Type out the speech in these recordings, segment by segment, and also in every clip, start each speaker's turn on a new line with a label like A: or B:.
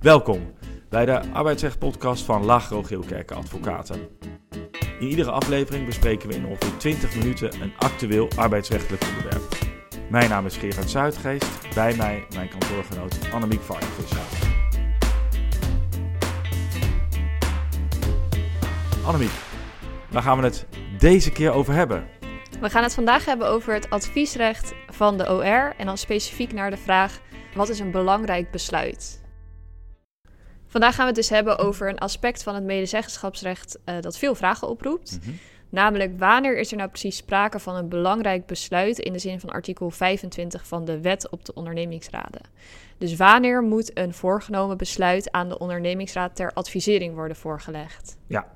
A: Welkom bij de arbeidsrechtpodcast van Lagro Geelkerken Advocaten. In iedere aflevering bespreken we in ongeveer 20 minuten een actueel arbeidsrechtelijk onderwerp. Mijn naam is Gerard Zuidgeest, bij mij mijn kantoorgenoot Annemiek Varkenvisser. Annemiek, waar gaan we het deze keer over hebben?
B: We gaan het vandaag hebben over het adviesrecht van de OR en dan specifiek naar de vraag: wat is een belangrijk besluit? Vandaag gaan we het dus hebben over een aspect van het medezeggenschapsrecht uh, dat veel vragen oproept. Mhm. Namelijk, wanneer is er nou precies sprake van een belangrijk besluit in de zin van artikel 25 van de Wet op de ondernemingsraden? Dus wanneer moet een voorgenomen besluit aan de ondernemingsraad ter advisering worden voorgelegd?
A: Ja,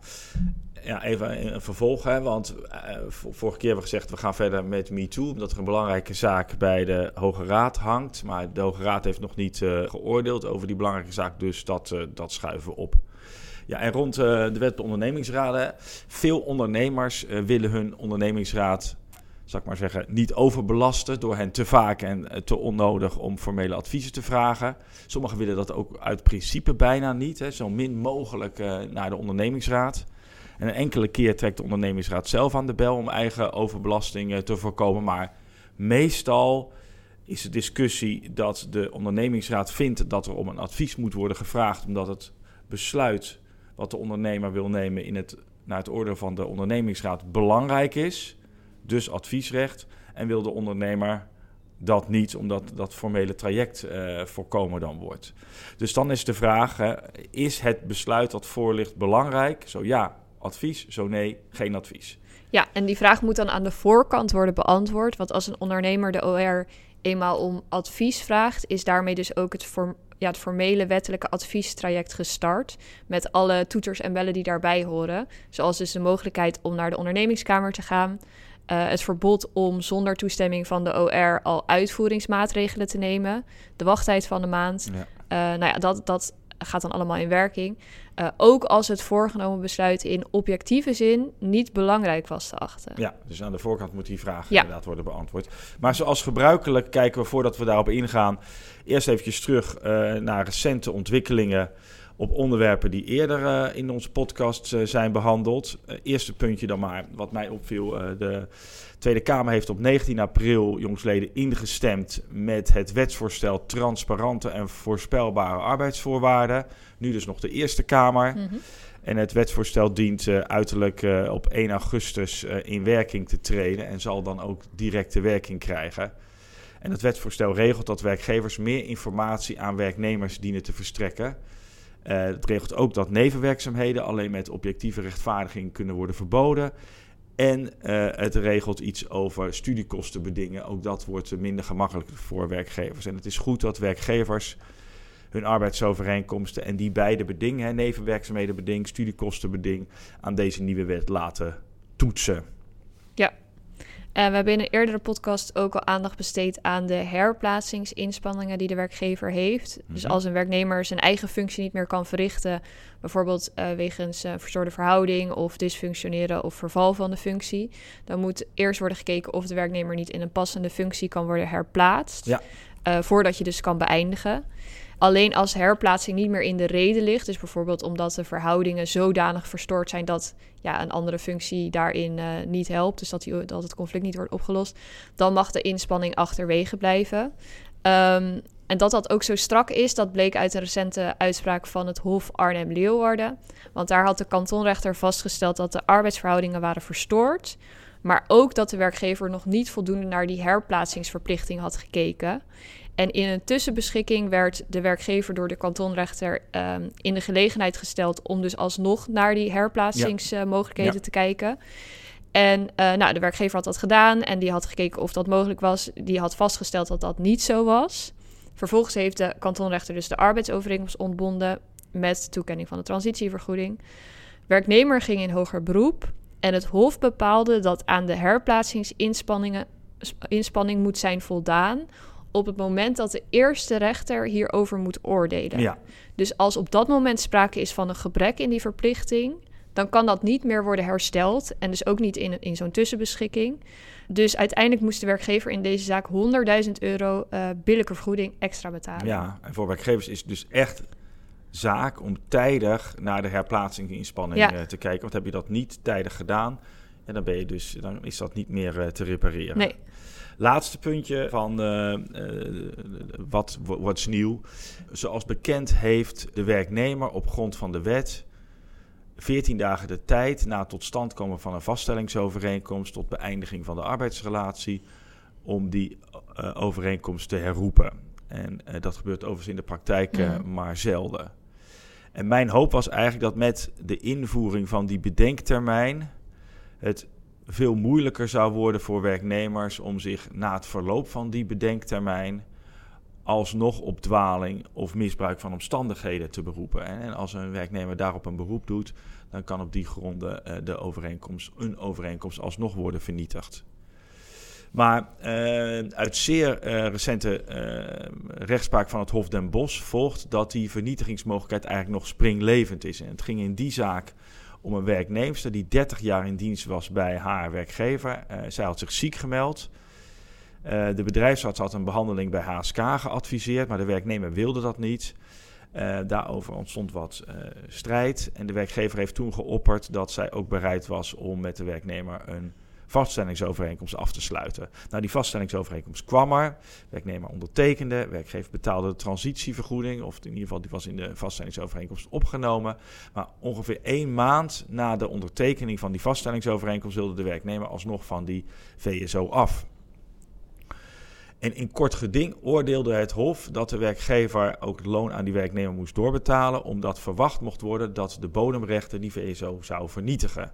A: ja, even een vervolg, hè, want uh, vorige keer hebben we gezegd... we gaan verder met MeToo, omdat er een belangrijke zaak bij de Hoge Raad hangt. Maar de Hoge Raad heeft nog niet uh, geoordeeld over die belangrijke zaak, dus dat, uh, dat schuiven we op. Ja, en rond de wet de ondernemingsraden. Veel ondernemers willen hun ondernemingsraad, zal ik maar zeggen, niet overbelasten... door hen te vaak en te onnodig om formele adviezen te vragen. Sommigen willen dat ook uit principe bijna niet, hè, zo min mogelijk naar de ondernemingsraad... En een enkele keer trekt de ondernemingsraad zelf aan de bel om eigen overbelasting te voorkomen. Maar meestal is de discussie dat de ondernemingsraad vindt dat er om een advies moet worden gevraagd, omdat het besluit wat de ondernemer wil nemen in het, naar het oordeel van de ondernemingsraad belangrijk is. Dus adviesrecht. En wil de ondernemer dat niet, omdat dat formele traject uh, voorkomen dan wordt. Dus dan is de vraag: is het besluit dat voor ligt belangrijk? Zo ja, advies, zo nee, geen advies.
B: Ja, en die vraag moet dan aan de voorkant worden beantwoord. Want als een ondernemer de OR eenmaal om advies vraagt, is daarmee dus ook het, ja, het formele wettelijke adviestraject gestart. Met alle toeters en bellen die daarbij horen. Zoals dus de mogelijkheid om naar de ondernemingskamer te gaan. Uh, het verbod om zonder toestemming van de OR al uitvoeringsmaatregelen te nemen. De wachttijd van de maand. Ja. Uh, nou ja, dat, dat gaat dan allemaal in werking. Uh, ook als het voorgenomen besluit in objectieve zin niet belangrijk was te achten.
A: Ja, dus aan de voorkant moet die vraag ja. inderdaad worden beantwoord. Maar zoals gebruikelijk kijken we voordat we daarop ingaan... eerst eventjes terug uh, naar recente ontwikkelingen op onderwerpen die eerder uh, in onze podcast uh, zijn behandeld. Uh, eerste puntje dan maar, wat mij opviel. de Tweede Kamer heeft op 19 april jongsleden ingestemd met het wetsvoorstel transparante en voorspelbare arbeidsvoorwaarden. Nu dus nog de Eerste Kamer. Mm -hmm. En het wetsvoorstel dient uiterlijk op 1 augustus in werking te treden en zal dan ook directe werking krijgen. En het wetsvoorstel regelt dat werkgevers meer informatie aan werknemers dienen te verstrekken. Uh, het regelt ook dat nevenwerkzaamheden alleen met objectieve rechtvaardiging kunnen worden verboden. En uh, het regelt iets over studiekostenbedingen. Ook dat wordt minder gemakkelijk voor werkgevers. En het is goed dat werkgevers hun arbeidsovereenkomsten en die beide bedingen, nevenwerkzaamhedenbeding, studiekostenbeding, aan deze nieuwe wet laten toetsen.
B: Ja, uh, we hebben in een eerdere podcast ook al aandacht besteed aan de herplaatsingsinspanningen die de werkgever heeft. Dus mhm. als een werknemer zijn eigen functie niet meer kan verrichten, bijvoorbeeld uh, wegens uh, verstoorde verhouding of dysfunctioneren of verval van de functie, dan moet eerst worden gekeken of de werknemer niet in een passende functie kan worden herplaatst. Ja. voordat je dus kan beëindigen. Alleen als herplaatsing niet meer in de reden ligt, dus bijvoorbeeld omdat de verhoudingen zodanig verstoord zijn dat ja, een andere functie daarin uh, niet helpt, dus dat, die, dat het conflict niet wordt opgelost, dan mag de inspanning achterwege blijven. Um, en dat dat ook zo strak is, dat bleek uit een recente uitspraak van het Hof Arnhem-Leeuwarden. Want daar had de kantonrechter vastgesteld dat de arbeidsverhoudingen waren verstoord. Maar ook dat de werkgever nog niet voldoende naar die herplaatsingsverplichting had gekeken. En in een tussenbeschikking werd de werkgever door de kantonrechter um, in de gelegenheid gesteld om dus alsnog naar die herplaatsingsmogelijkheden ja. te kijken. En uh, nou, de werkgever had dat gedaan en die had gekeken of dat mogelijk was. Die had vastgesteld dat dat niet zo was. Vervolgens heeft de kantonrechter dus de arbeidsovereenkomst ontbonden met toekenning van de transitievergoeding. Werknemer ging in hoger beroep en het Hof bepaalde dat aan de herplaatsingsinspanningen inspanning moet zijn voldaan op het moment dat de eerste rechter hierover moet oordelen. Ja. Dus als op dat moment sprake is van een gebrek in die verplichting, dan kan dat niet meer worden hersteld en dus ook niet in, in zo'n tussenbeschikking. Dus uiteindelijk moest de werkgever in deze zaak 100.000 euro uh, billijke vergoeding extra betalen.
A: Ja, en voor werkgevers is het dus echt zaak om tijdig naar de herplaatsingsinspanning
B: Ja.
A: te kijken. Want heb je dat niet tijdig gedaan, en dan, ben je dus, dan is dat niet meer eh, te repareren.
B: Nee.
A: Laatste puntje van eh, eh, wat wat is nieuw. Zoals bekend heeft de werknemer op grond van de wet 14 dagen de tijd na het tot stand komen van een vaststellingsovereenkomst tot beëindiging van de arbeidsrelatie om die eh, overeenkomst te herroepen. En eh, dat gebeurt overigens in de praktijk eh,
B: Mhm.
A: maar zelden. En mijn hoop was eigenlijk dat met de invoering van die bedenktermijn het veel moeilijker zou worden voor werknemers om zich na het verloop van die bedenktermijn alsnog op dwaling of misbruik van omstandigheden te beroepen. En als een werknemer daarop een beroep doet, dan kan op die gronden eh, de overeenkomst, een overeenkomst alsnog worden vernietigd. Maar eh, uit zeer eh, recente eh, rechtspraak van het Hof den Bosch volgt dat die vernietigingsmogelijkheid eigenlijk nog springlevend is. En het ging in die zaak om een werknemster die 30 jaar in dienst was bij haar werkgever. Zij had zich ziek gemeld. De bedrijfsarts had een behandeling bij HSK geadviseerd, maar de werknemer wilde dat niet. Daarover ontstond wat strijd. En de werkgever heeft toen geopperd dat zij ook bereid was om met de werknemer een vaststellingsovereenkomst af te sluiten. Nou, die vaststellingsovereenkomst kwam er. Werknemer ondertekende. Werkgever betaalde de transitievergoeding. Of in ieder geval, die was in de vaststellingsovereenkomst opgenomen. Maar ongeveer één maand na de ondertekening van die vaststellingsovereenkomst wilde de werknemer alsnog van die VSO af. En in kort geding oordeelde het Hof dat de werkgever ook het loon aan die werknemer moest doorbetalen, omdat verwacht mocht worden dat de bodemrechter die VSO zou vernietigen.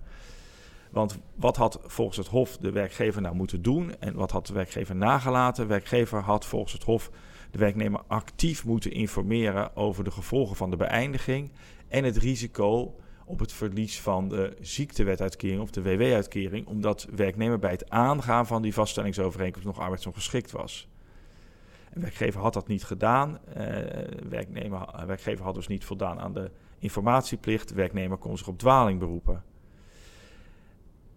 A: Want wat had volgens het Hof de werkgever nou moeten doen en wat had de werkgever nagelaten? De werkgever had volgens het Hof de werknemer actief moeten informeren over de gevolgen van de beëindiging en het risico op het verlies van de ziektewetuitkering of de WW-uitkering, omdat de werknemer bij het aangaan van die vaststellingsovereenkomst nog arbeidsongeschikt was. De werkgever had dat niet gedaan. Uh, werknemer, werkgever had dus niet voldaan aan de informatieplicht. De werknemer kon zich op dwaling beroepen.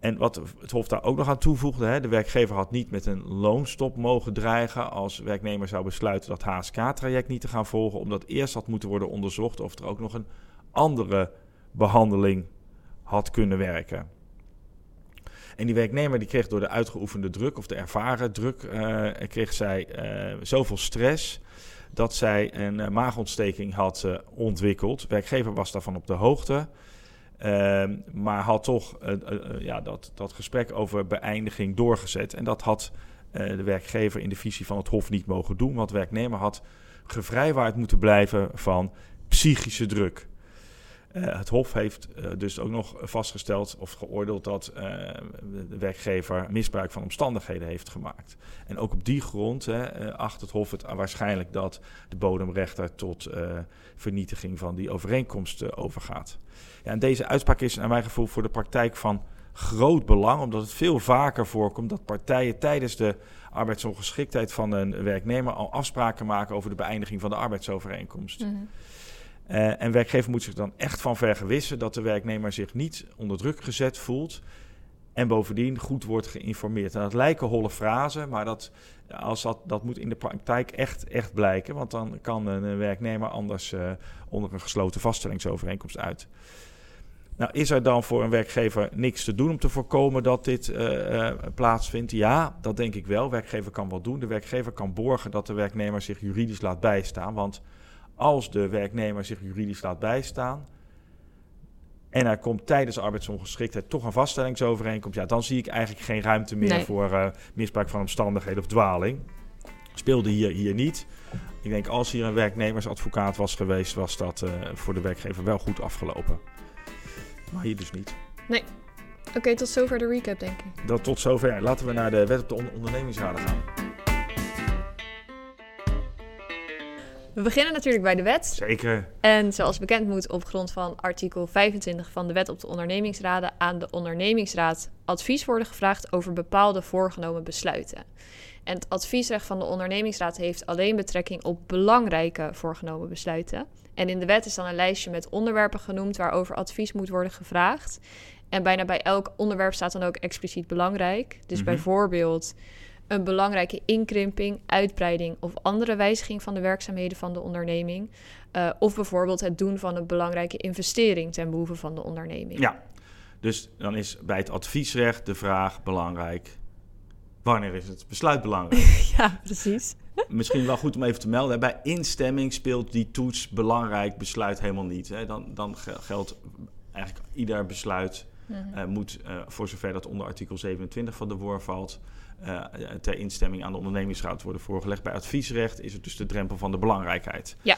A: En wat het Hof daar ook nog aan toevoegde, hè, de werkgever had niet met een loonstop mogen dreigen als werknemer zou besluiten dat HSK-traject niet te gaan volgen, omdat eerst had moeten worden onderzocht of er ook nog een andere behandeling had kunnen werken. En die werknemer die kreeg door de uitgeoefende druk of de ervaren druk, uh, kreeg zij uh, zoveel stress dat zij een uh, maagontsteking had ontwikkeld. De werkgever was daarvan op de hoogte. Ehm, maar had toch ja, dat, dat gesprek over beëindiging doorgezet. En dat had de werkgever in de visie van het Hof niet mogen doen. Want de werknemer had gevrijwaard moeten blijven van psychische druk. Het Hof heeft dus ook nog vastgesteld of geoordeeld dat de werkgever misbruik van omstandigheden heeft gemaakt. En ook op die grond hè, acht het Hof het waarschijnlijk dat de bodemrechter tot vernietiging van die overeenkomst overgaat. Ja, en deze uitspraak is naar mijn gevoel voor de praktijk van groot belang, omdat het veel vaker voorkomt dat partijen tijdens de arbeidsongeschiktheid van een werknemer al afspraken maken over de beëindiging van de arbeidsovereenkomst.
B: Mhm.
A: Uh, en werkgever moet zich dan echt van vergewissen dat de werknemer zich niet onder druk gezet voelt en bovendien goed wordt geïnformeerd. En dat lijken holle frasen, maar dat, als dat, dat moet in de praktijk echt, echt blijken, want dan kan een werknemer anders uh, onder een gesloten vaststellingsovereenkomst uit. Nou, is er dan voor een werkgever niks te doen om te voorkomen dat dit uh, plaatsvindt? Ja, dat denk ik wel. De werkgever kan wat doen. De werkgever kan borgen dat de werknemer zich juridisch laat bijstaan, want als de werknemer zich juridisch laat bijstaan en er komt tijdens arbeidsongeschiktheid toch een vaststellingsovereenkomst, ja, dan zie ik eigenlijk geen ruimte meer
B: Nee.
A: voor uh, misbruik van omstandigheden of dwaling. Speelde hier, hier niet. Ik denk als hier een werknemersadvocaat was geweest, was dat uh, voor de werkgever wel goed afgelopen. Maar hier dus niet.
B: Oké, tot zover de recap, denk ik.
A: Dat tot zover. Laten we naar de wet op de on ondernemingsraden gaan.
B: We beginnen natuurlijk bij de wet.
A: Zeker.
B: En zoals bekend moet op grond van artikel 25 van de Wet op de ondernemingsraden aan de ondernemingsraad advies worden gevraagd over bepaalde voorgenomen besluiten. En het adviesrecht van de ondernemingsraad heeft alleen betrekking op belangrijke voorgenomen besluiten. En in de wet is dan een lijstje met onderwerpen genoemd waarover advies moet worden gevraagd. En bijna bij elk onderwerp staat dan ook expliciet belangrijk. Dus
A: Mhm.
B: bijvoorbeeld een belangrijke inkrimping, uitbreiding of andere wijziging van de werkzaamheden van de onderneming. Uh, of bijvoorbeeld het doen van een belangrijke investering ten behoeve van de onderneming.
A: Ja, dus dan is bij het adviesrecht de vraag belangrijk: wanneer is het besluit belangrijk?
B: ja, precies.
A: Misschien wel goed om even te melden. Bij instemming speelt die toets belangrijk besluit helemaal niet. Hè. Dan, dan geldt eigenlijk ieder besluit mhm. uh, moet, uh, voor zover dat onder artikel 27 van de WOR valt, uh, ter instemming aan de ondernemingsraad worden voorgelegd. Bij adviesrecht is het dus de drempel van de belangrijkheid.
B: Ja.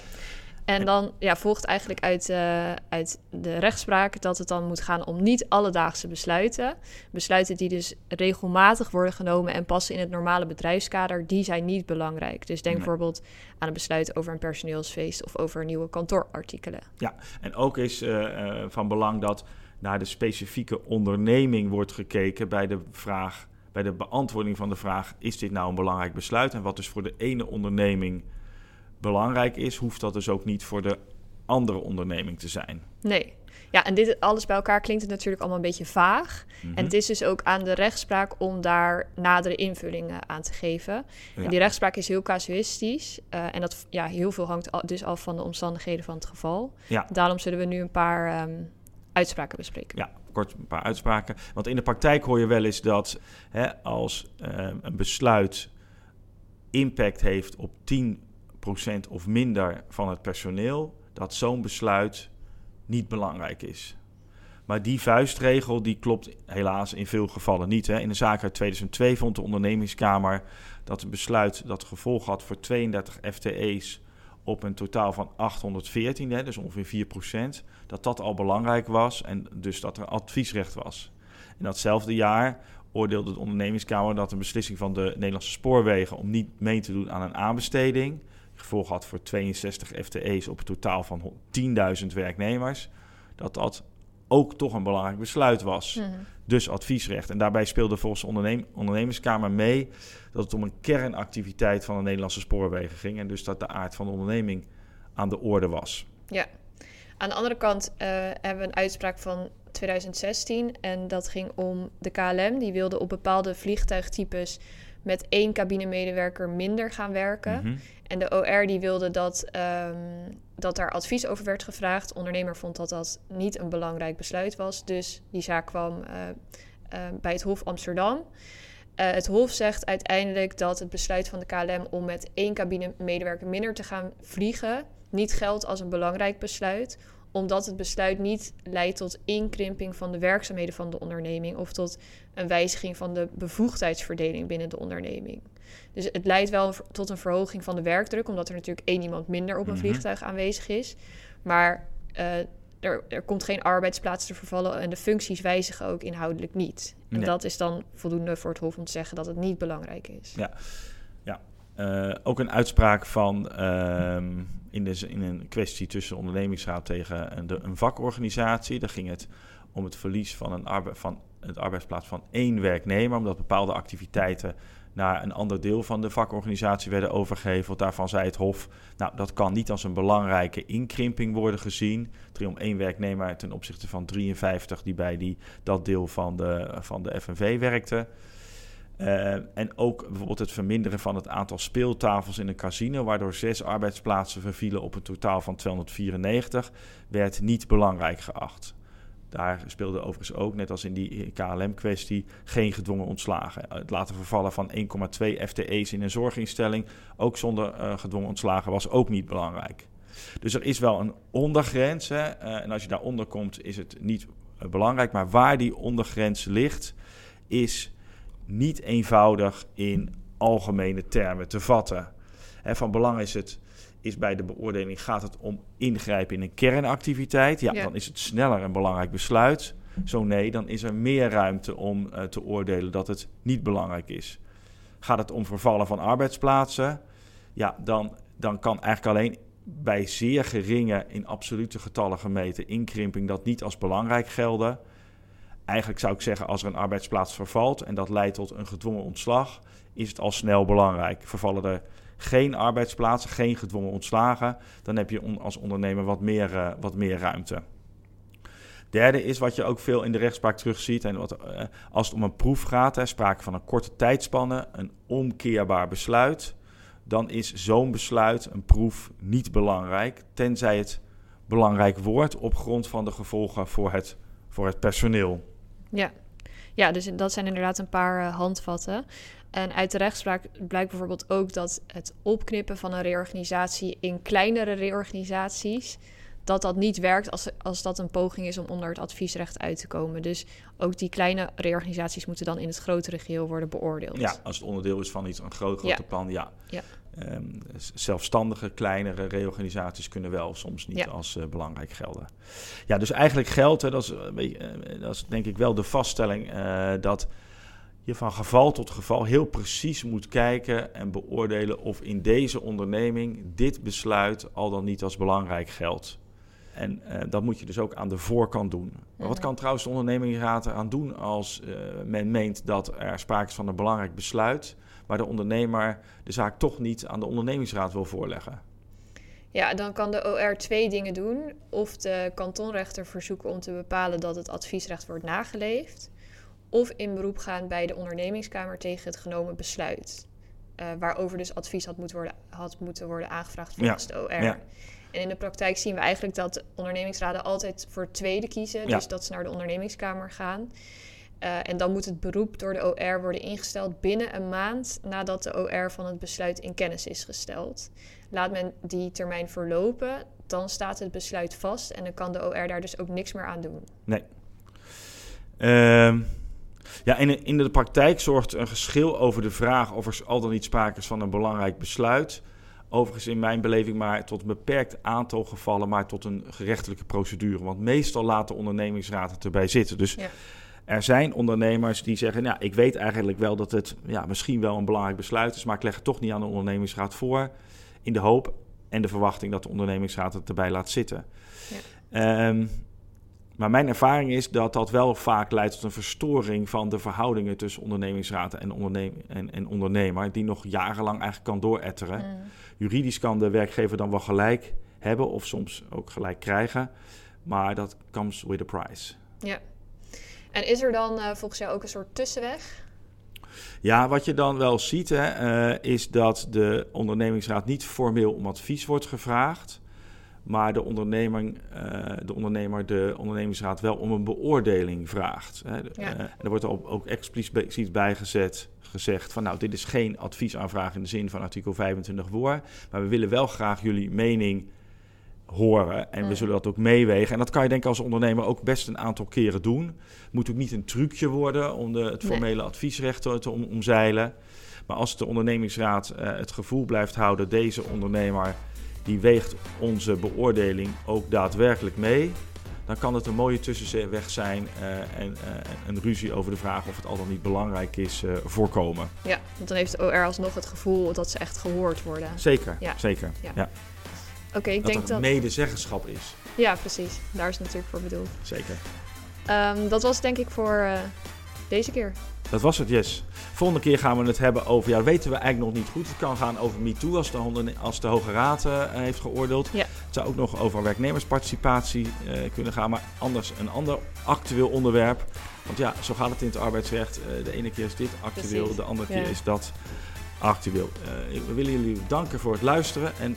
B: En dan ja, volgt eigenlijk uit, uh, uit de rechtspraak dat het dan moet gaan om niet alledaagse besluiten. Besluiten die dus regelmatig worden genomen en passen in het normale bedrijfskader, die zijn niet belangrijk. Dus denk bijvoorbeeld aan een besluit over een personeelsfeest of over nieuwe kantoorartikelen.
A: Ja, en ook is uh, van belang dat naar de specifieke onderneming wordt gekeken bij de vraag, bij de beantwoording van de vraag: is dit nou een belangrijk besluit? En wat dus voor de ene onderneming belangrijk is, hoeft dat dus ook niet voor de andere onderneming te zijn.
B: Nee. Ja, en dit alles bij elkaar klinkt het natuurlijk allemaal een beetje vaag. En het is dus ook aan de rechtspraak om daar nadere invullingen aan te geven. En die rechtspraak is heel casuïstisch. Uh, en dat, ja, heel veel hangt dus af van de omstandigheden van het geval. Ja. Daarom zullen we nu een paar ehm, uitspraken bespreken.
A: Ja, kort een paar uitspraken. Want in de praktijk hoor je wel eens dat hè, als uh, een besluit impact heeft op 10% of minder van het personeel, dat zo'n besluit niet belangrijk is. Maar die vuistregel die klopt helaas in veel gevallen niet. Hè. In de zaak uit 2002 vond de ondernemingskamer dat een besluit dat gevolg had voor 32 FTE's op een totaal van 814, hè, dus ongeveer 4%, dat dat al belangrijk was en dus dat er adviesrecht was. In datzelfde jaar oordeelde de ondernemingskamer dat een beslissing van de Nederlandse spoorwegen om niet mee te doen aan een aanbesteding gevolg had voor 62 FTE's op een totaal van 10.000 werknemers, dat dat ook toch een belangrijk besluit was. Mhm. Dus adviesrecht. En daarbij speelde volgens de ondernem ondernemerskamer mee dat het om een kernactiviteit van de Nederlandse spoorwegen ging. En dus dat de aard van de onderneming aan de orde was.
B: Ja. Aan de andere kant uh, hebben we een uitspraak van 2016. En dat ging om de KLM. Die wilde op bepaalde vliegtuigtypes met één cabinemedewerker minder gaan werken. Mhm. En de OR die wilde dat, um, dat daar advies over werd gevraagd. De ondernemer vond dat dat niet een belangrijk besluit was. Dus die zaak kwam uh, uh, bij het Hof Amsterdam. Uh, het Hof zegt uiteindelijk dat het besluit van de KLM om met één cabinemedewerker minder te gaan vliegen niet geldt als een belangrijk besluit, omdat het besluit niet leidt tot inkrimping van de werkzaamheden van de onderneming of tot een wijziging van de bevoegdheidsverdeling binnen de onderneming. Dus het leidt wel tot een verhoging van de werkdruk, omdat er natuurlijk één iemand minder op een mhm. vliegtuig aanwezig is. Maar uh, er, er, komt geen arbeidsplaats te vervallen en de functies wijzigen ook inhoudelijk niet. En dat is dan voldoende voor het Hof om te zeggen dat het niet belangrijk is.
A: Ja. Uh, ook een uitspraak van uh, in, de, in een kwestie tussen ondernemingsraad tegen een, een vakorganisatie. Daar ging het om het verlies van, een arbe van het arbeidsplaats van één werknemer, omdat bepaalde activiteiten naar een ander deel van de vakorganisatie werden overgeheveld. Daarvan zei het Hof, nou dat kan niet als een belangrijke inkrimping worden gezien. Het ging om één werknemer ten opzichte van 53 die bij die, dat deel van de, van de FNV werkte. Uh, en ook bijvoorbeeld het verminderen van het aantal speeltafels in een casino, waardoor zes arbeidsplaatsen vervielen op een totaal van 294, werd niet belangrijk geacht. Daar speelde overigens ook, net als in die KLM-kwestie, geen gedwongen ontslagen. Het laten vervallen van 1,2 FTE's in een zorginstelling, ook zonder uh, gedwongen ontslagen, was ook niet belangrijk. Dus er is wel een ondergrens. Hè, en als je daaronder komt, is het niet belangrijk. Maar waar die ondergrens ligt, is niet eenvoudig in algemene termen te vatten. Hè, van belang is het is bij de beoordeling gaat het om ingrijpen in een kernactiviteit. Ja, dan is het sneller een belangrijk besluit. Zo nee, dan is er meer ruimte om uh, te oordelen dat het niet belangrijk is. Gaat het om vervallen van arbeidsplaatsen? Ja, dan, dan kan eigenlijk alleen bij zeer geringe, in absolute getallen gemeten inkrimping dat niet als belangrijk gelden. Eigenlijk zou ik zeggen, als er een arbeidsplaats vervalt en dat leidt tot een gedwongen ontslag, is het al snel belangrijk. Vervallen er geen arbeidsplaatsen, geen gedwongen ontslagen, dan heb je als ondernemer wat meer, uh, wat meer ruimte. Derde is wat je ook veel in de rechtspraak terugziet. En wat, eh, als het om een proef gaat, hè, sprake van een korte tijdspanne, een omkeerbaar besluit. Dan is zo'n besluit, een proef, niet belangrijk. Tenzij het belangrijk wordt op grond van de gevolgen voor het, voor het personeel.
B: Ja. ja, dus dat zijn inderdaad een paar uh, handvatten. En uit de rechtspraak blijkt bijvoorbeeld ook dat het opknippen van een reorganisatie in kleinere reorganisaties dat dat niet werkt als, als dat een poging is om onder het adviesrecht uit te komen. Dus ook die kleine reorganisaties moeten dan in het grotere geheel worden beoordeeld.
A: Ja, als het onderdeel is van iets, een groot, grote ja. plan, ja.
B: ja.
A: Um, zelfstandige, kleinere reorganisaties kunnen wel soms niet als uh, belangrijk gelden. Ja, dus eigenlijk geldt, hè, dat, is, uh, dat is denk ik wel de vaststelling, uh, dat je van geval tot geval heel precies moet kijken en beoordelen of in deze onderneming dit besluit al dan niet als belangrijk geldt. En uh, dat moet je dus ook aan de voorkant doen. Maar wat kan trouwens de ondernemingsraad eraan doen als men meent dat er sprake is van een belangrijk besluit, maar de ondernemer de zaak toch niet aan de ondernemingsraad wil voorleggen?
B: Ja, dan kan de OR twee dingen doen. Of de kantonrechter verzoeken om te bepalen dat het adviesrecht wordt nageleefd. Of in beroep gaan bij de ondernemingskamer tegen het genomen besluit. Uh, waarover dus advies had, moet worden, had moeten worden aangevraagd volgens ja. de OR. Ja. En in de praktijk zien we eigenlijk dat ondernemingsraden altijd voor het tweede kiezen. Dus dat ze naar de ondernemingskamer gaan. Uh, en dan moet het beroep door de OR worden ingesteld binnen een maand nadat de OR van het besluit in kennis is gesteld. Laat men die termijn verlopen, dan staat het besluit vast en dan kan de OR daar dus ook niks meer aan doen.
A: Nee. Uh, ja, in, in de praktijk zorgt een geschil over de vraag of er al dan niet sprake is van een belangrijk besluit Overigens in mijn beleving maar tot een beperkt aantal gevallen, maar tot een gerechtelijke procedure. Want meestal laat de ondernemingsraad het erbij zitten. Dus ja. Er zijn ondernemers die zeggen, nou, ik weet eigenlijk wel dat het ja, misschien wel een belangrijk besluit is, maar ik leg het toch niet aan de ondernemingsraad voor. In de hoop en de verwachting dat de ondernemingsraad het erbij laat zitten. Ja. Um, maar mijn ervaring is dat dat wel vaak leidt tot een verstoring van de verhoudingen tussen ondernemingsraad en, onderneem en, en ondernemer, die nog jarenlang eigenlijk kan dooretteren. Mm. Juridisch kan de werkgever dan wel gelijk hebben of soms ook gelijk krijgen, maar dat comes with a price.
B: Ja. En is er dan uh, volgens jou ook een soort tussenweg?
A: Ja, wat je dan wel ziet, hè, uh, is dat de ondernemingsraad niet formeel om advies wordt gevraagd maar de, ondernemer, uh, de ondernemer de ondernemingsraad wel om een beoordeling vraagt. Hè. Ja. Uh, er wordt ook, ook expliciet bijgezet gezegd van nou, dit is geen adviesaanvraag in de zin van artikel 25 woord, maar we willen wel graag jullie mening horen en we zullen dat ook meewegen. En dat kan je denk ik als ondernemer ook best een aantal keren doen. Moet ook niet een trucje worden om de, het formele nee. adviesrecht te, te om, omzeilen. Maar als de ondernemingsraad uh, het gevoel blijft houden, deze ondernemer die weegt onze beoordeling ook daadwerkelijk mee, dan kan het een mooie tussenweg zijn uh, en uh, een ruzie over de vraag of het al dan niet belangrijk is voorkomen.
B: Ja, want dan heeft de OR alsnog het gevoel dat ze echt gehoord worden.
A: Zeker, ja. zeker. Ja. ja.
B: Oké, okay, ik
A: dat
B: denk
A: dat medezeggenschap is.
B: Ja, precies. Daar is het natuurlijk voor bedoeld.
A: Zeker.
B: Um, dat was denk ik voor deze keer.
A: Dat was het, yes. Volgende keer gaan we het hebben over, ja, weten we eigenlijk nog niet goed. Het kan gaan over MeToo als de, als de Hoge Raad uh, heeft geoordeeld.
B: Ja.
A: Het zou ook nog over werknemersparticipatie uh, kunnen gaan, maar anders een ander actueel onderwerp. Want ja, zo gaat het in het arbeidsrecht. De ene keer is dit actueel, Precies. de andere keer ja. is dat actueel. we willen jullie danken voor het luisteren en